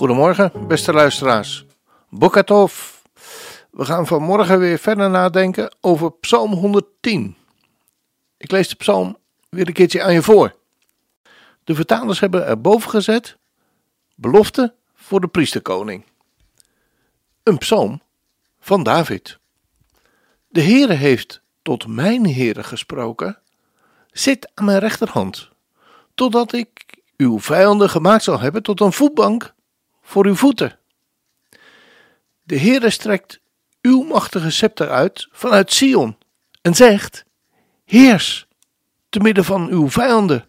Goedemorgen, beste luisteraars. Bokatov. We gaan vanmorgen weer verder nadenken over Psalm 110. Ik lees de psalm weer een keertje aan je voor. De vertalers hebben erboven gezet: belofte voor de priesterkoning. Een psalm van David. De Heere heeft tot mijn Heere gesproken: Zit aan mijn rechterhand, totdat ik uw vijanden gemaakt zal hebben tot een voetbank voor uw voeten. De Heere strekt uw machtige scepter uit vanuit Sion en zegt: Heers te midden van uw vijanden.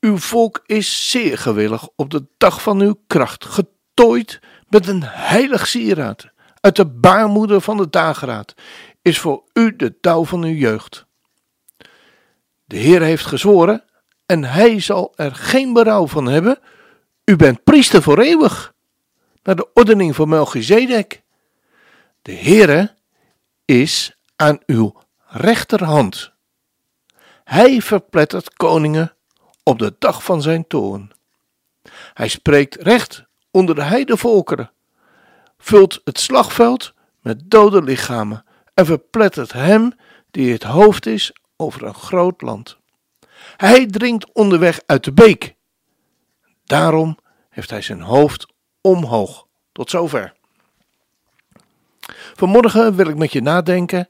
Uw volk is zeer gewillig op de dag van uw kracht, getooid met een heilig sieraad. Uit de baarmoeder van de dageraad is voor u de touw van uw jeugd. De Heer heeft gezworen en hij zal er geen berouw van hebben. U bent priester voor eeuwig, naar de ordening van Melchizedek. De Heere is aan uw rechterhand. Hij verplettert koningen op de dag van zijn toorn. Hij spreekt recht onder de heidevolkeren, vult het slagveld met dode lichamen en verplettert hem die het hoofd is over een groot land. Hij dringt onderweg uit de beek. Daarom heeft hij zijn hoofd omhoog. Tot zover. Vanmorgen wil ik met je nadenken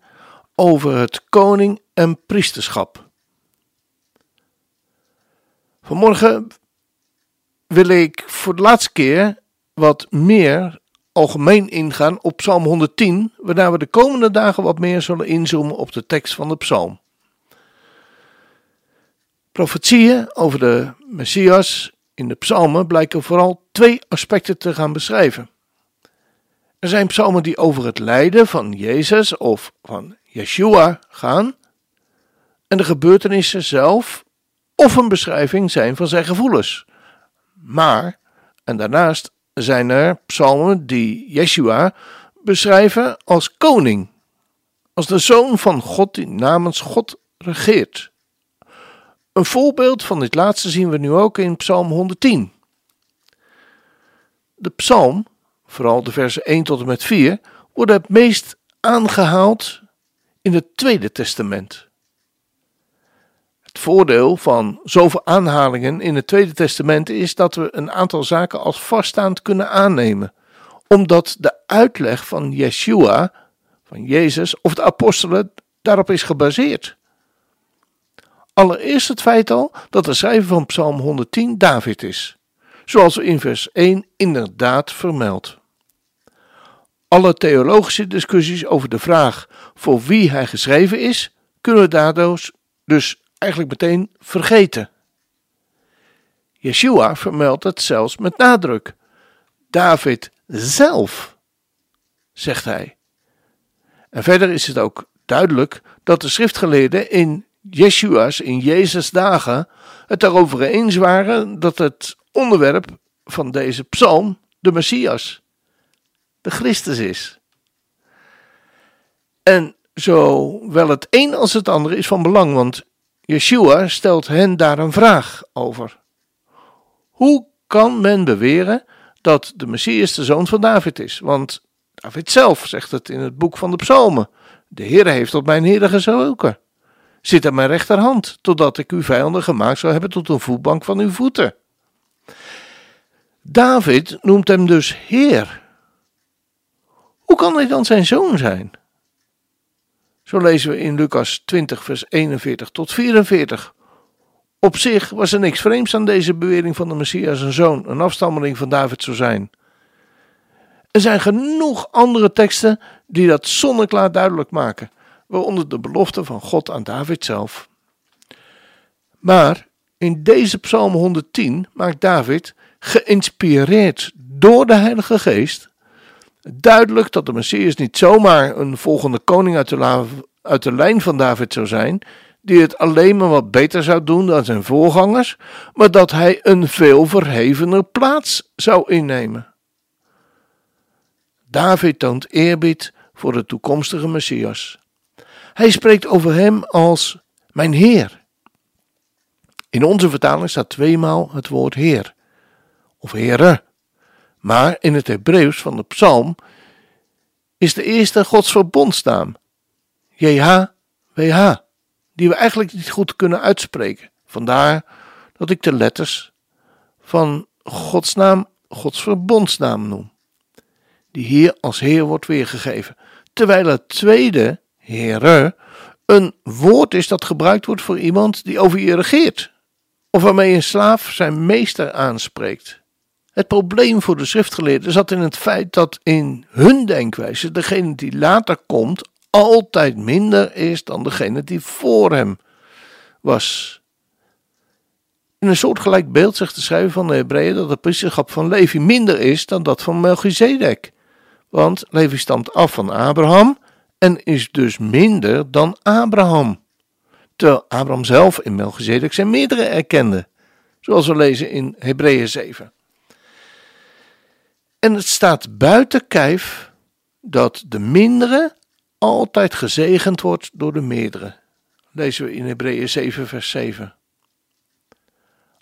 over het koning en priesterschap. Vanmorgen wil ik voor de laatste keer wat meer algemeen ingaan op Psalm 110, waarna we de komende dagen wat meer zullen inzoomen op de tekst van de psalm. Profetieën over de Messias in de psalmen blijken vooral twee aspecten te gaan beschrijven. Er zijn psalmen die over het lijden van Jezus of van Yeshua gaan en de gebeurtenissen zelf of een beschrijving zijn van zijn gevoelens. Maar, en daarnaast zijn er psalmen die Yeshua beschrijven als koning, als de zoon van God die namens God regeert. Een voorbeeld van dit laatste zien we nu ook in Psalm 110. De psalm, vooral de versen 1 tot en met 4, worden het meest aangehaald in het Tweede Testament. Het voordeel van zoveel aanhalingen in het Tweede Testament is dat we een aantal zaken als vaststaand kunnen aannemen, omdat de uitleg van Yeshua, van Jezus of de apostelen daarop is gebaseerd. Allereerst het feit al dat de schrijver van Psalm 110 David is, zoals in vers 1 inderdaad vermeld. Alle theologische discussies over de vraag voor wie hij geschreven is, kunnen we daardoor dus eigenlijk meteen vergeten. Yeshua vermeldt het zelfs met nadruk. David zelf, zegt hij. En verder is het ook duidelijk dat de schriftgeleerden in Yeshua's, in Jezus' dagen, het daarover eens waren dat het onderwerp van deze psalm de Messias, de Christus is. En zowel het een als het andere is van belang, want Yeshua stelt hen daar een vraag over. Hoe kan men beweren dat de Messias de zoon van David is? Want David zelf zegt het in het boek van de Psalmen: De Heer heeft tot mijn Heer gezogen. Zit aan mijn rechterhand, totdat ik uw vijanden gemaakt zou hebben tot een voetbank van uw voeten. David noemt hem dus Heer. Hoe kan hij dan zijn zoon zijn? Zo lezen we in Lucas 20, vers 41 tot 44. Op zich was er niks vreemds aan deze bewering van de Messias een zoon, een afstammeling van David zou zijn. Er zijn genoeg andere teksten die dat zonneklaar duidelijk maken, waaronder de belofte van God aan David zelf. Maar In deze Psalm 110 maakt David, geïnspireerd door de Heilige Geest, duidelijk dat de Messias niet zomaar een volgende koning uit de, lijn van David zou zijn, die het alleen maar wat beter zou doen dan zijn voorgangers, maar dat hij een veel verhevener plaats zou innemen. David toont eerbied voor de toekomstige Messias. Hij spreekt over hem als mijn Heer. In onze vertaling staat tweemaal het woord Heer of Heere. Maar in het Hebreeuws van de psalm is de eerste Gods verbondsnaam, JHWH, die we eigenlijk niet goed kunnen uitspreken. Vandaar dat ik de letters van Gods naam Gods verbondsnaam noem, die hier als Heer wordt weergegeven. Terwijl het tweede, Heere, een woord is dat gebruikt wordt voor iemand die over je regeert, of waarmee een slaaf zijn meester aanspreekt. Het probleem voor de schriftgeleerden zat in het feit dat in hun denkwijze degene die later komt altijd minder is dan degene die voor hem was. In een soortgelijk beeld zegt de schrijver van de Hebreeën dat het priesterschap van Levi minder is dan dat van Melchizedek. Want Levi stamt af van Abraham en is dus minder dan Abraham. Terwijl Abraham zelf in Melchizedek zijn meerdere erkende, zoals we lezen in Hebreeën 7. En het staat buiten kijf dat de mindere altijd gezegend wordt door de meerdere. Lezen we in Hebreeën 7, vers 7.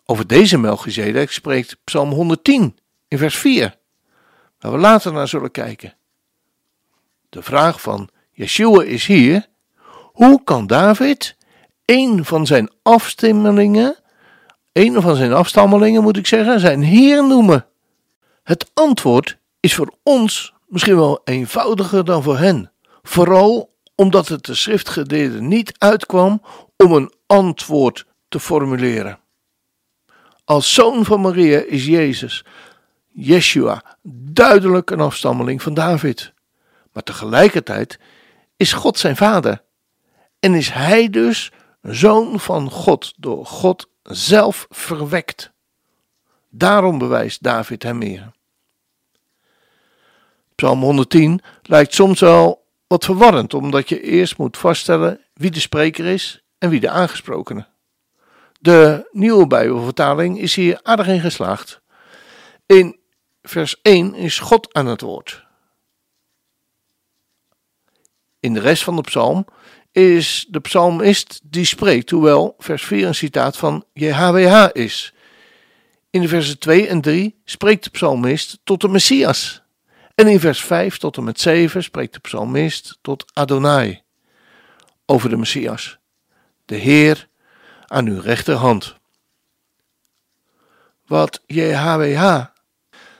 Over deze Melchizedek spreekt Psalm 110 in vers 4, waar we later naar zullen kijken. De vraag van Yeshua is hier: hoe kan David een van zijn afstammelingen, een van zijn afstammelingen moet ik zeggen, zijn Heer noemen? Het antwoord is voor ons misschien wel eenvoudiger dan voor hen. Vooral omdat het de schriftgeleerden niet uitkwam om een antwoord te formuleren. Als zoon van Maria is Jezus, Yeshua, duidelijk een afstammeling van David. Maar tegelijkertijd is God zijn vader. En is hij dus zoon van God, door God zelf verwekt. Daarom bewijst David hem meer. Psalm 110 lijkt soms wel wat verwarrend, omdat je eerst moet vaststellen wie de spreker is en wie de aangesprokene. De nieuwe Bijbelvertaling is hier aardig in geslaagd. In vers 1 is God aan het woord. In de rest van de psalm is de psalmist die spreekt, hoewel vers 4 een citaat van JHWH is. In de versen 2 en 3 spreekt de psalmist tot de Messias. En in vers 5 tot en met 7 spreekt de psalmist tot Adonai over de Messias, de Heer aan uw rechterhand. Wat JHWH,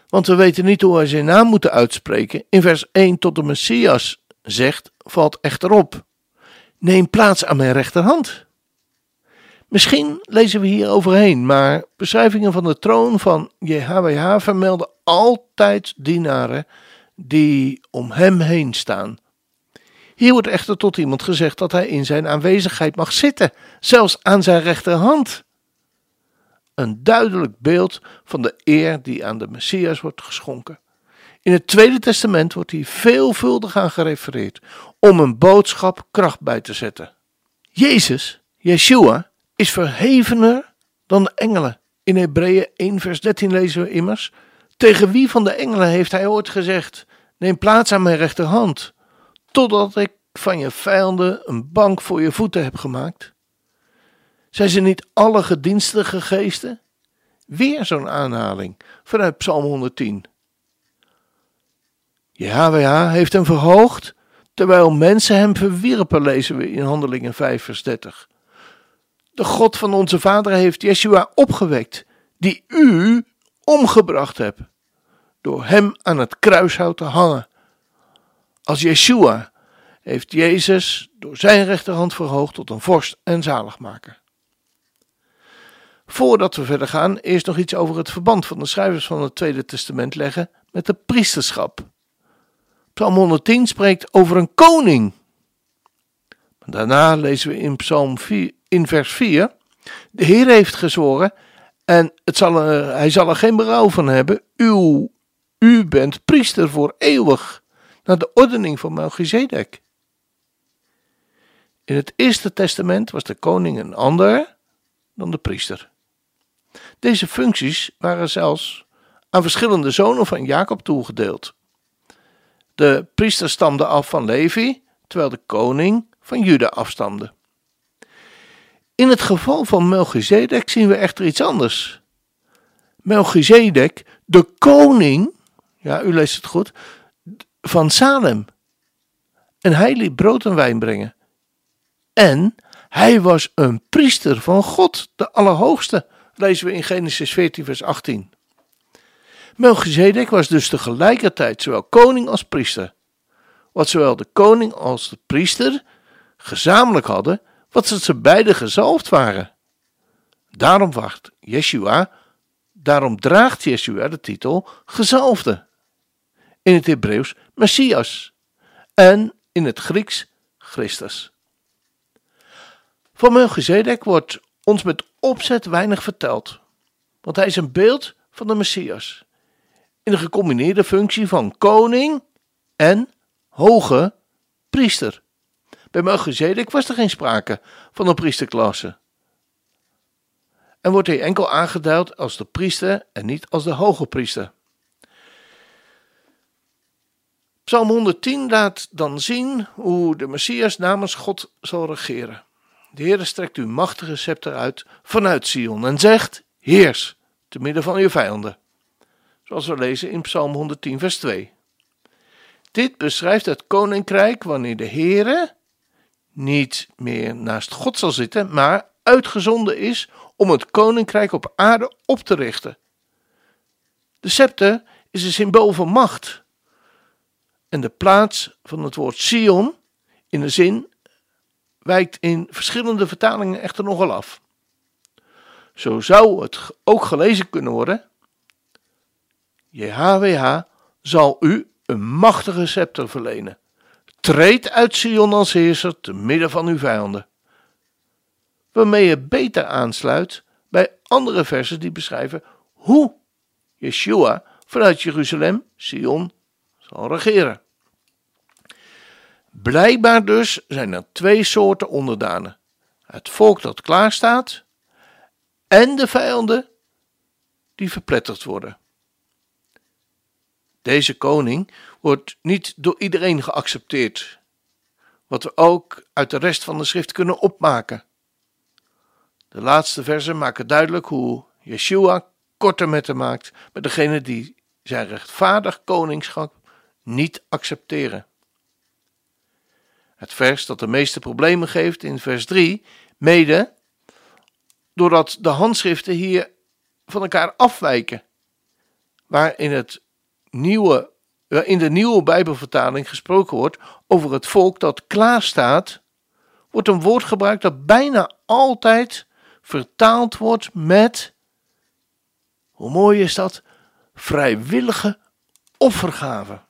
want we weten niet hoe wij zijn naam moeten uitspreken, in vers 1 tot de Messias zegt, valt echter op. Neem plaats aan mijn rechterhand. Misschien lezen we hier overheen, maar beschrijvingen van de troon van JHWH vermelden altijd dienaren die om hem heen staan. Hier wordt echter tot iemand gezegd dat hij in zijn aanwezigheid mag zitten, zelfs aan zijn rechterhand. Een duidelijk beeld van de eer die aan de Messias wordt geschonken. In het Tweede Testament wordt hier veelvuldig aan gerefereerd om een boodschap kracht bij te zetten. Jezus, Yeshua, is verhevener dan de engelen. In Hebreeën 1 vers 13 lezen we immers, tegen wie van de engelen heeft hij ooit gezegd, neem plaats aan mijn rechterhand, totdat ik van je vijanden een bank voor je voeten heb gemaakt? Zijn ze niet alle gedienstige geesten? Weer zo'n aanhaling vanuit Psalm 110. JHWH heeft hem verhoogd, terwijl mensen hem verwierpen, lezen we in Handelingen 5, vers 30. De God van onze vader heeft Yeshua opgewekt, die u omgebracht hebt, door hem aan het kruishout te hangen. Als Yeshua heeft Jezus door zijn rechterhand verhoogd tot een vorst en zaligmaker. Voordat we verder gaan, eerst nog iets over het verband van de schrijvers van het Tweede Testament leggen met de priesterschap. Psalm 110 spreekt over een koning. Daarna lezen we in Psalm 4, in vers 4: De Heer heeft gezworen en het zal hij zal er geen berouw van hebben. U, u bent priester voor eeuwig, naar de ordening van Melchizedek. In het Eerste Testament was de koning een ander dan de priester. Deze functies waren zelfs aan verschillende zonen van Jacob toegedeeld. De priester stamde af van Levi, terwijl de koning van Juda afstamde. In het geval van Melchizedek zien we echter iets anders. Melchizedek, de koning, ja, u leest het goed, van Salem. En hij liet brood en wijn brengen. En hij was een priester van God, de Allerhoogste, lezen we in Genesis 14, vers 18. Melchizedek was dus tegelijkertijd zowel koning als priester. Wat zowel de koning als de priester gezamenlijk hadden, wat ze beide gezalfd waren. Daarom wacht Yeshua, daarom draagt Yeshua de titel gezalfde. In het Hebreeuws Messias en in het Grieks Christus. Van Melchizedek wordt ons met opzet weinig verteld, want hij is een beeld van de Messias. In de gecombineerde functie van koning en hoge priester. Bij Melchizedek was er geen sprake van een priesterklasse. En wordt hij enkel aangeduid als de priester en niet als de hoge priester. Psalm 110 laat dan zien hoe de Messias namens God zal regeren. De Heer strekt uw machtige scepter uit vanuit Sion en zegt: Heers, te midden van uw vijanden. Zoals we lezen in Psalm 110, vers 2. Dit beschrijft het koninkrijk wanneer de Heere niet meer naast God zal zitten, maar uitgezonden is om het koninkrijk op aarde op te richten. De scepter is een symbool van macht. En de plaats van het woord Sion in de zin wijkt in verschillende vertalingen echter nogal af. Zo zou het ook gelezen kunnen worden: JHWH zal u een machtige scepter verlenen. Treed uit Sion als heerser te midden van uw vijanden. Waarmee je beter aansluit bij andere versen die beschrijven hoe Yeshua vanuit Jeruzalem, Sion, zal regeren. Blijkbaar dus zijn er twee soorten onderdanen: het volk dat klaarstaat en de vijanden die verpletterd worden. Deze koning wordt niet door iedereen geaccepteerd, wat we ook uit de rest van de schrift kunnen opmaken. De laatste versen maken duidelijk hoe Yeshua korter met hem maakt met degene die zijn rechtvaardig koningschap niet accepteren. Het vers dat de meeste problemen geeft in vers 3, mede doordat de handschriften hier van elkaar afwijken, waar in, het nieuwe, in de nieuwe Bijbelvertaling gesproken wordt over het volk dat klaar staat, wordt een woord gebruikt dat bijna altijd vertaald wordt met, hoe mooi is dat, vrijwillige offergave.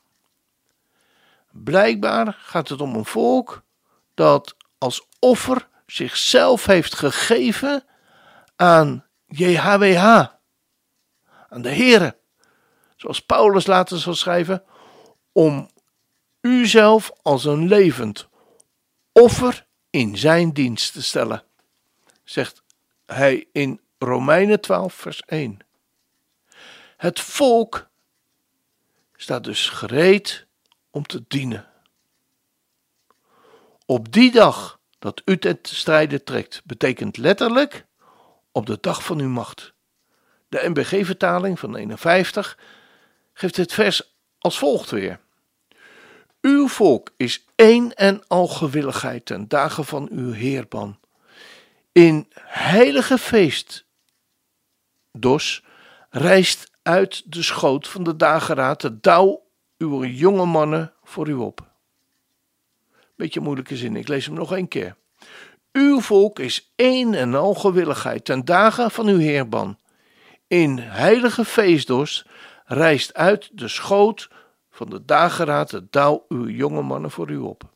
Blijkbaar gaat het om een volk dat als offer zichzelf heeft gegeven aan JHWH, aan de Heere. Zoals Paulus later zal schrijven, om uzelf als een levend offer in zijn dienst te stellen, zegt hij in Romeinen 12, vers 1. Het volk staat dus gereed om te dienen. Op die dag dat u ten strijde trekt, betekent letterlijk op de dag van uw macht. De NBG-vertaling van 51 geeft het vers als volgt weer. Uw volk is één en al gewilligheid ten dagen van uw Heerban. In heilige feest, dos, rijst uit de schoot van de dageraad de dauw uw jonge mannen voor u op. Beetje moeilijke zin, ik lees hem nog een keer. Uw volk is één en al gewilligheid ten dagen van uw Heerban. In heilige feestdorst rijst uit de schoot van de dageraad de dauw uw jonge mannen voor u op.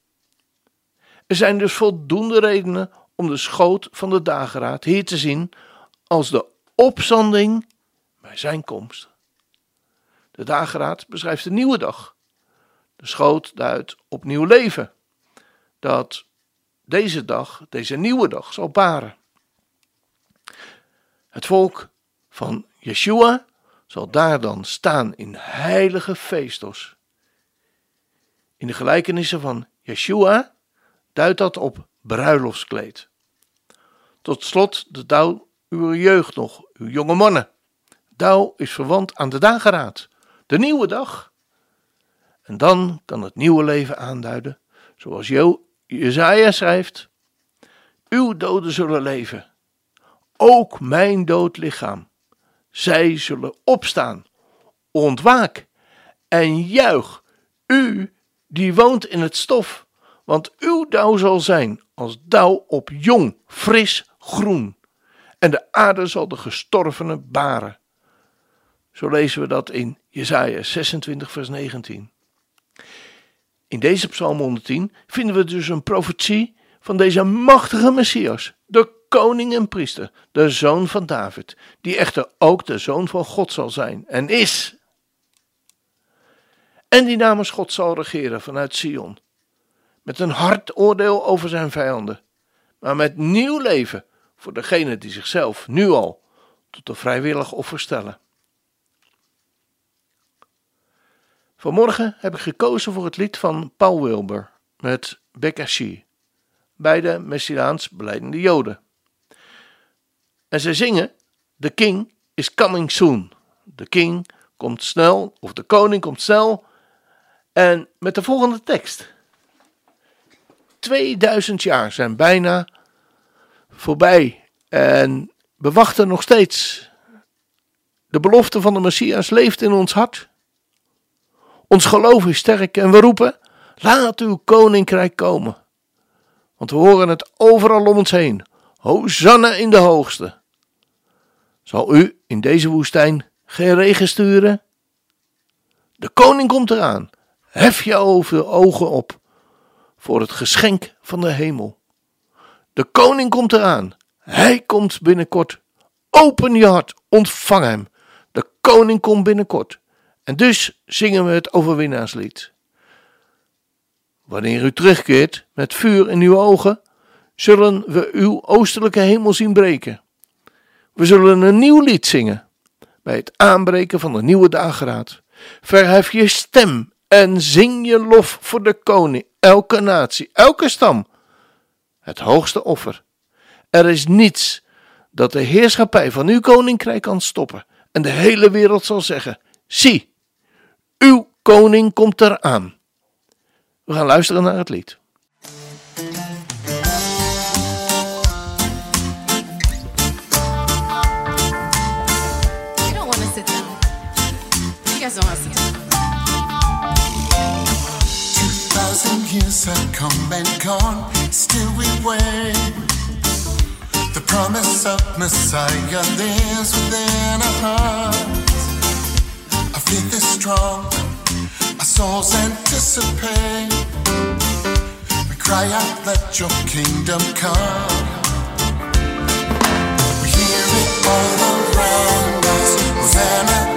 Er zijn dus voldoende redenen om de schoot van de dageraad hier te zien als de opstanding bij zijn komst. De dageraad beschrijft de nieuwe dag. De schoot duidt op nieuw leven. Dat deze dag, deze nieuwe dag, zal baren. Het volk van Yeshua zal daar dan staan in heilige feestos. In de gelijkenissen van Yeshua duidt dat op bruiloftskleed. Tot slot de dauw uw jeugd nog, uw jonge mannen. Dauw is verwant aan de dageraad, de nieuwe dag. En dan kan het nieuwe leven aanduiden, zoals Jezaja schrijft. Uw doden zullen leven, ook mijn dood lichaam. Zij zullen opstaan, ontwaak en juich, u die woont in het stof, want uw dauw zal zijn als dauw op jong, fris groen, en de aarde zal de gestorvene baren. Zo lezen we dat in Jesaja 26 vers 19. In deze psalm 110 vinden we dus een profetie van deze machtige Messias, de koning en priester, de zoon van David, die echter ook de zoon van God zal zijn en is. En die namens God zal regeren vanuit Sion, met een hard oordeel over zijn vijanden, maar met nieuw leven voor degenen die zichzelf nu al tot een vrijwillig offer stellen. Vanmorgen heb ik gekozen voor het lied van Paul Wilber met Bekashi, beide Messiaans beleidende Joden. En zij zingen: The King is coming soon. De King komt snel, of de koning komt snel. En met de volgende tekst: 2000 jaar zijn bijna voorbij en we wachten nog steeds. De belofte van de Messias leeft in ons hart. Ons geloof is sterk en we roepen: laat uw koninkrijk komen. Want we horen het overal om ons heen. Hosanna in de hoogste. Zal u in deze woestijn geen regen sturen? De koning komt eraan. Hef je ogen op voor het geschenk van de hemel. De koning komt eraan. Hij komt binnenkort. Open je hart, ontvang hem. De koning komt binnenkort. En dus zingen we het overwinnaarslied. Wanneer u terugkeert met vuur in uw ogen, zullen we uw oostelijke hemel zien breken. We zullen een nieuw lied zingen bij het aanbreken van de nieuwe dageraad. Verhef je stem en zing je lof voor de koning, elke natie, elke stam. Het hoogste offer. Er is niets dat de heerschappij van uw koninkrijk kan stoppen. En de hele wereld zal zeggen: Zie, uw koning komt eraan. We gaan luisteren naar het lied. Years have come and gone, still we wait. The promise of Messiah lives within our hearts. Our faith is strong, our souls anticipate. We cry out, let your kingdom come. We hear it all around us, Hosanna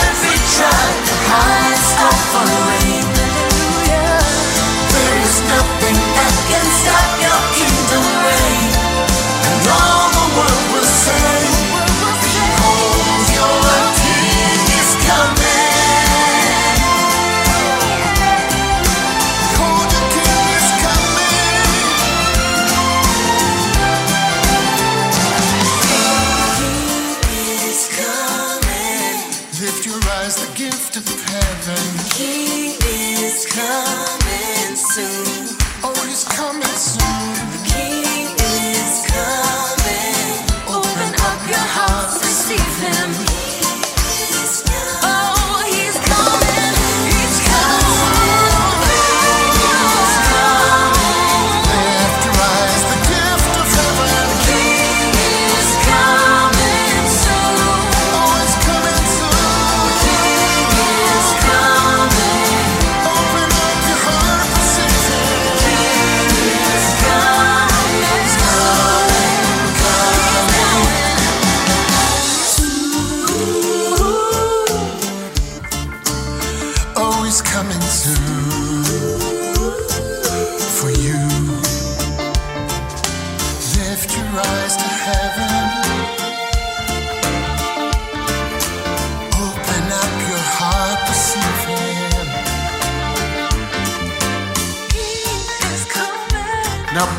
every tribe hides offering.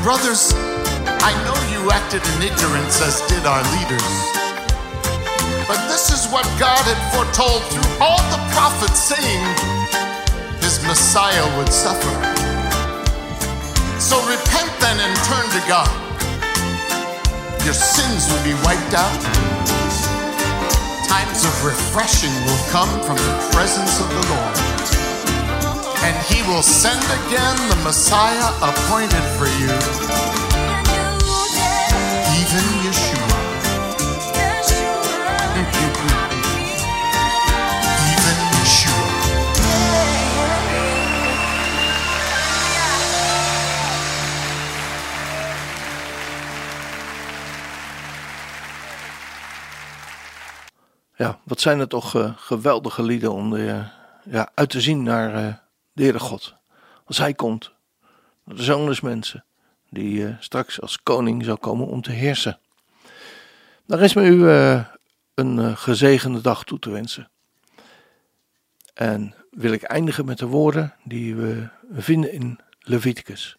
Brothers, I know you acted in ignorance as did our leaders. But this is what God had foretold through all the prophets, saying his Messiah would suffer. So repent then and turn to God. Your sins will be wiped out. Times of refreshing will come from the presence of the Lord. And he will send again the Messiah appointed for you, even Yeshua. Even Yeshua. Ja, wat zijn er toch eh, geweldige lieden om eh, ja, uit te zien naar eh, de Heere God. Als Hij komt, de zoon des mensen, die eh, straks als koning zal komen om te heersen. Daar is me u eh, een eh, gezegende dag toe te wensen. En wil ik eindigen met de woorden die we vinden in Leviticus.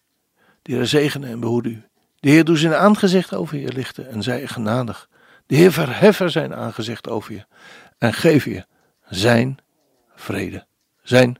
Die er zegenen en behoeden u. De Heer doet zijn aangezicht over je lichten en zij genadig. De Heer verheffen zijn aangezicht over je en geef je zijn vrede, zijn